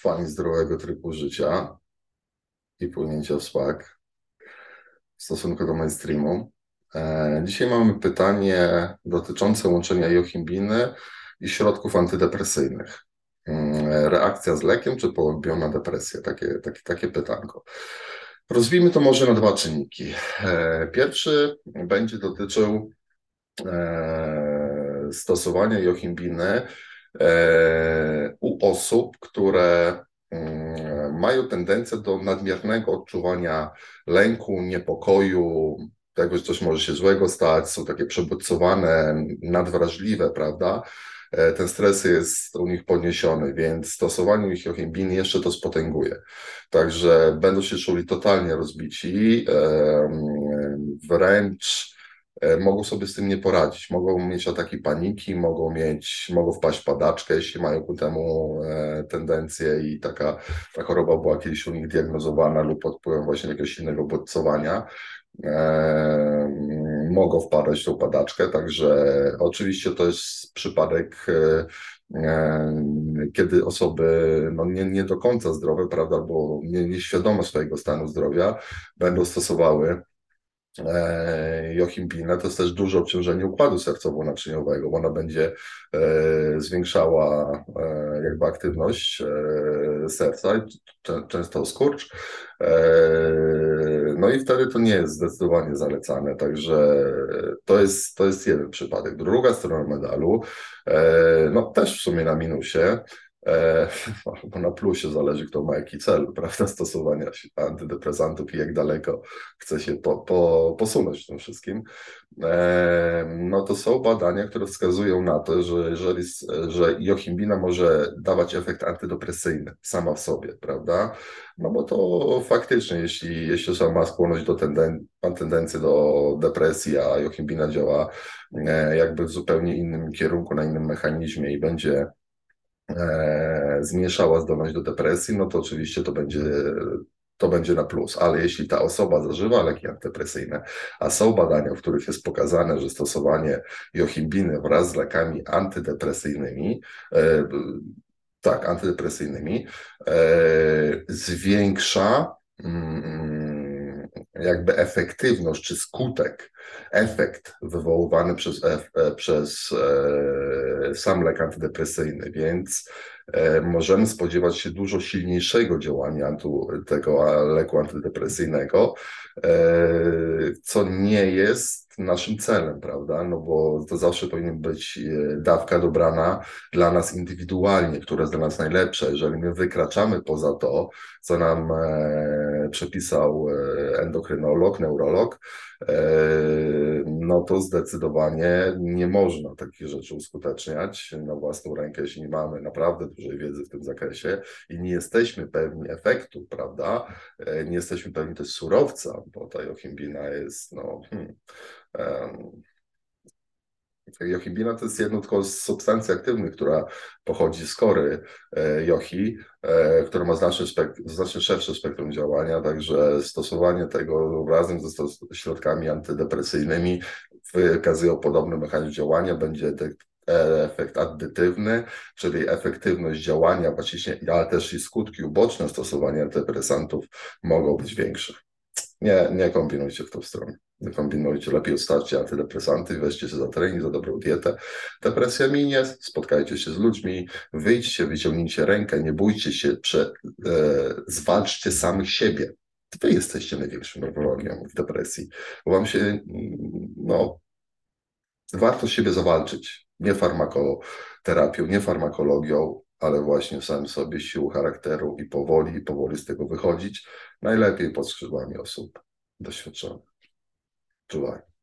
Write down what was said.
fani zdrowego trybu życia i płynięcia w SPAC w stosunku do mainstreamu. E, dzisiaj mamy pytanie dotyczące łączenia jochimbiny i środków antydepresyjnych. Mm, reakcja z lekiem czy pogłębiona depresja? Takie, takie, takie pytanko. Rozwijmy to może na dwa czynniki. E, pierwszy będzie dotyczył e, stosowania jochimbiny u osób, które mm, mają tendencję do nadmiernego odczuwania lęku, niepokoju, że coś może się złego stać, są takie przebodźcowane, nadwrażliwe, prawda? E, ten stres jest u nich podniesiony, więc stosowanie ich jochimbiny jeszcze to spotęguje. Także będą się czuli totalnie rozbici, wręcz e, mogą sobie z tym nie poradzić. Mogą mieć ataki paniki, mogą mieć, mogą wpaść w padaczkę, jeśli mają ku temu e, tendencję i taka ta choroba była kiedyś u nich diagnozowana lub pod wpływem właśnie jakiegoś innego bodźcowania mogą wpadać w tą padaczkę, także oczywiście to jest przypadek, kiedy osoby no nie, nie do końca zdrowe, prawda, albo nie, nieświadome swojego stanu zdrowia będą stosowały E, Jochimpina, to jest też duże obciążenie układu sercowo-naczyniowego, bo ona będzie e, zwiększała e, jakby aktywność serca, często skurcz. No i wtedy to nie jest zdecydowanie zalecane, także to jest, to jest jeden przypadek. Druga strona medalu, no też w sumie na minusie, E, bo na plusie zależy, kto ma jaki cel, prawda, stosowania antydepresantów i jak daleko chce się po, po, posunąć w tym wszystkim. E, no to są badania, które wskazują na to, że jeżeli, że jochimbina może dawać efekt antydepresyjny sama w sobie, prawda, no bo to faktycznie, jeśli, jeśli ma skłonność do tenden tendencję do depresji, a jochimbina działa e, jakby w zupełnie innym kierunku, na innym mechanizmie i będzie zmniejszała zdolność do depresji, no to oczywiście to będzie, to będzie na plus. Ale jeśli ta osoba zażywa leki antydepresyjne, a są badania, w których jest pokazane, że stosowanie jochimbiny wraz z lekami antydepresyjnymi, e, tak, antydepresyjnymi, e, zwiększa mm, jakby efektywność czy skutek efekt wywoływany przez, e, przez e, sam lek antydepresyjny, więc e, możemy spodziewać się dużo silniejszego działania tego leku antydepresyjnego, co nie jest naszym celem, prawda? No bo to zawsze powinien być dawka dobrana dla nas indywidualnie, która jest dla nas najlepsza. Jeżeli my wykraczamy poza to, co nam przepisał endokrynolog, neurolog, no to zdecydowanie nie można takich rzeczy uskuteczniać na własną rękę, jeśli nie mamy naprawdę dużej wiedzy w tym zakresie i nie jesteśmy pewni efektu, prawda? E, nie jesteśmy pewni też surowca, bo ta jochimbina jest, no, hmm, Jochibina to jest jedno tylko z substancji aktywnych, która pochodzi z kory e, jochi, e, która ma znacznie, znacznie szersze spektrum działania, także stosowanie tego razem ze środkami antydepresyjnymi wykazują podobny mechanizm działania, będzie efekt addytywny, czyli efektywność działania, właśnie, ale też i skutki uboczne stosowania antydepresantów mogą być większe. Nie, nie kombinujcie w tą stronę. Kombinujcie. Lepiej odstawcie antydepresanty, weźcie się za trening, za dobrą dietę. Depresja minie, spotkajcie się z ludźmi, wyjdźcie, wyciągnijcie rękę, nie bójcie się, prze, e, zwalczcie samych siebie. Wy jesteście największym neurologiem w depresji, bo wam się, no, warto siebie zawalczyć. Nie farmakoterapią, nie farmakologią, ale właśnie w samym sobie siłą charakteru i powoli, i powoli z tego wychodzić, najlepiej pod skrzydłami osób doświadczonych. to.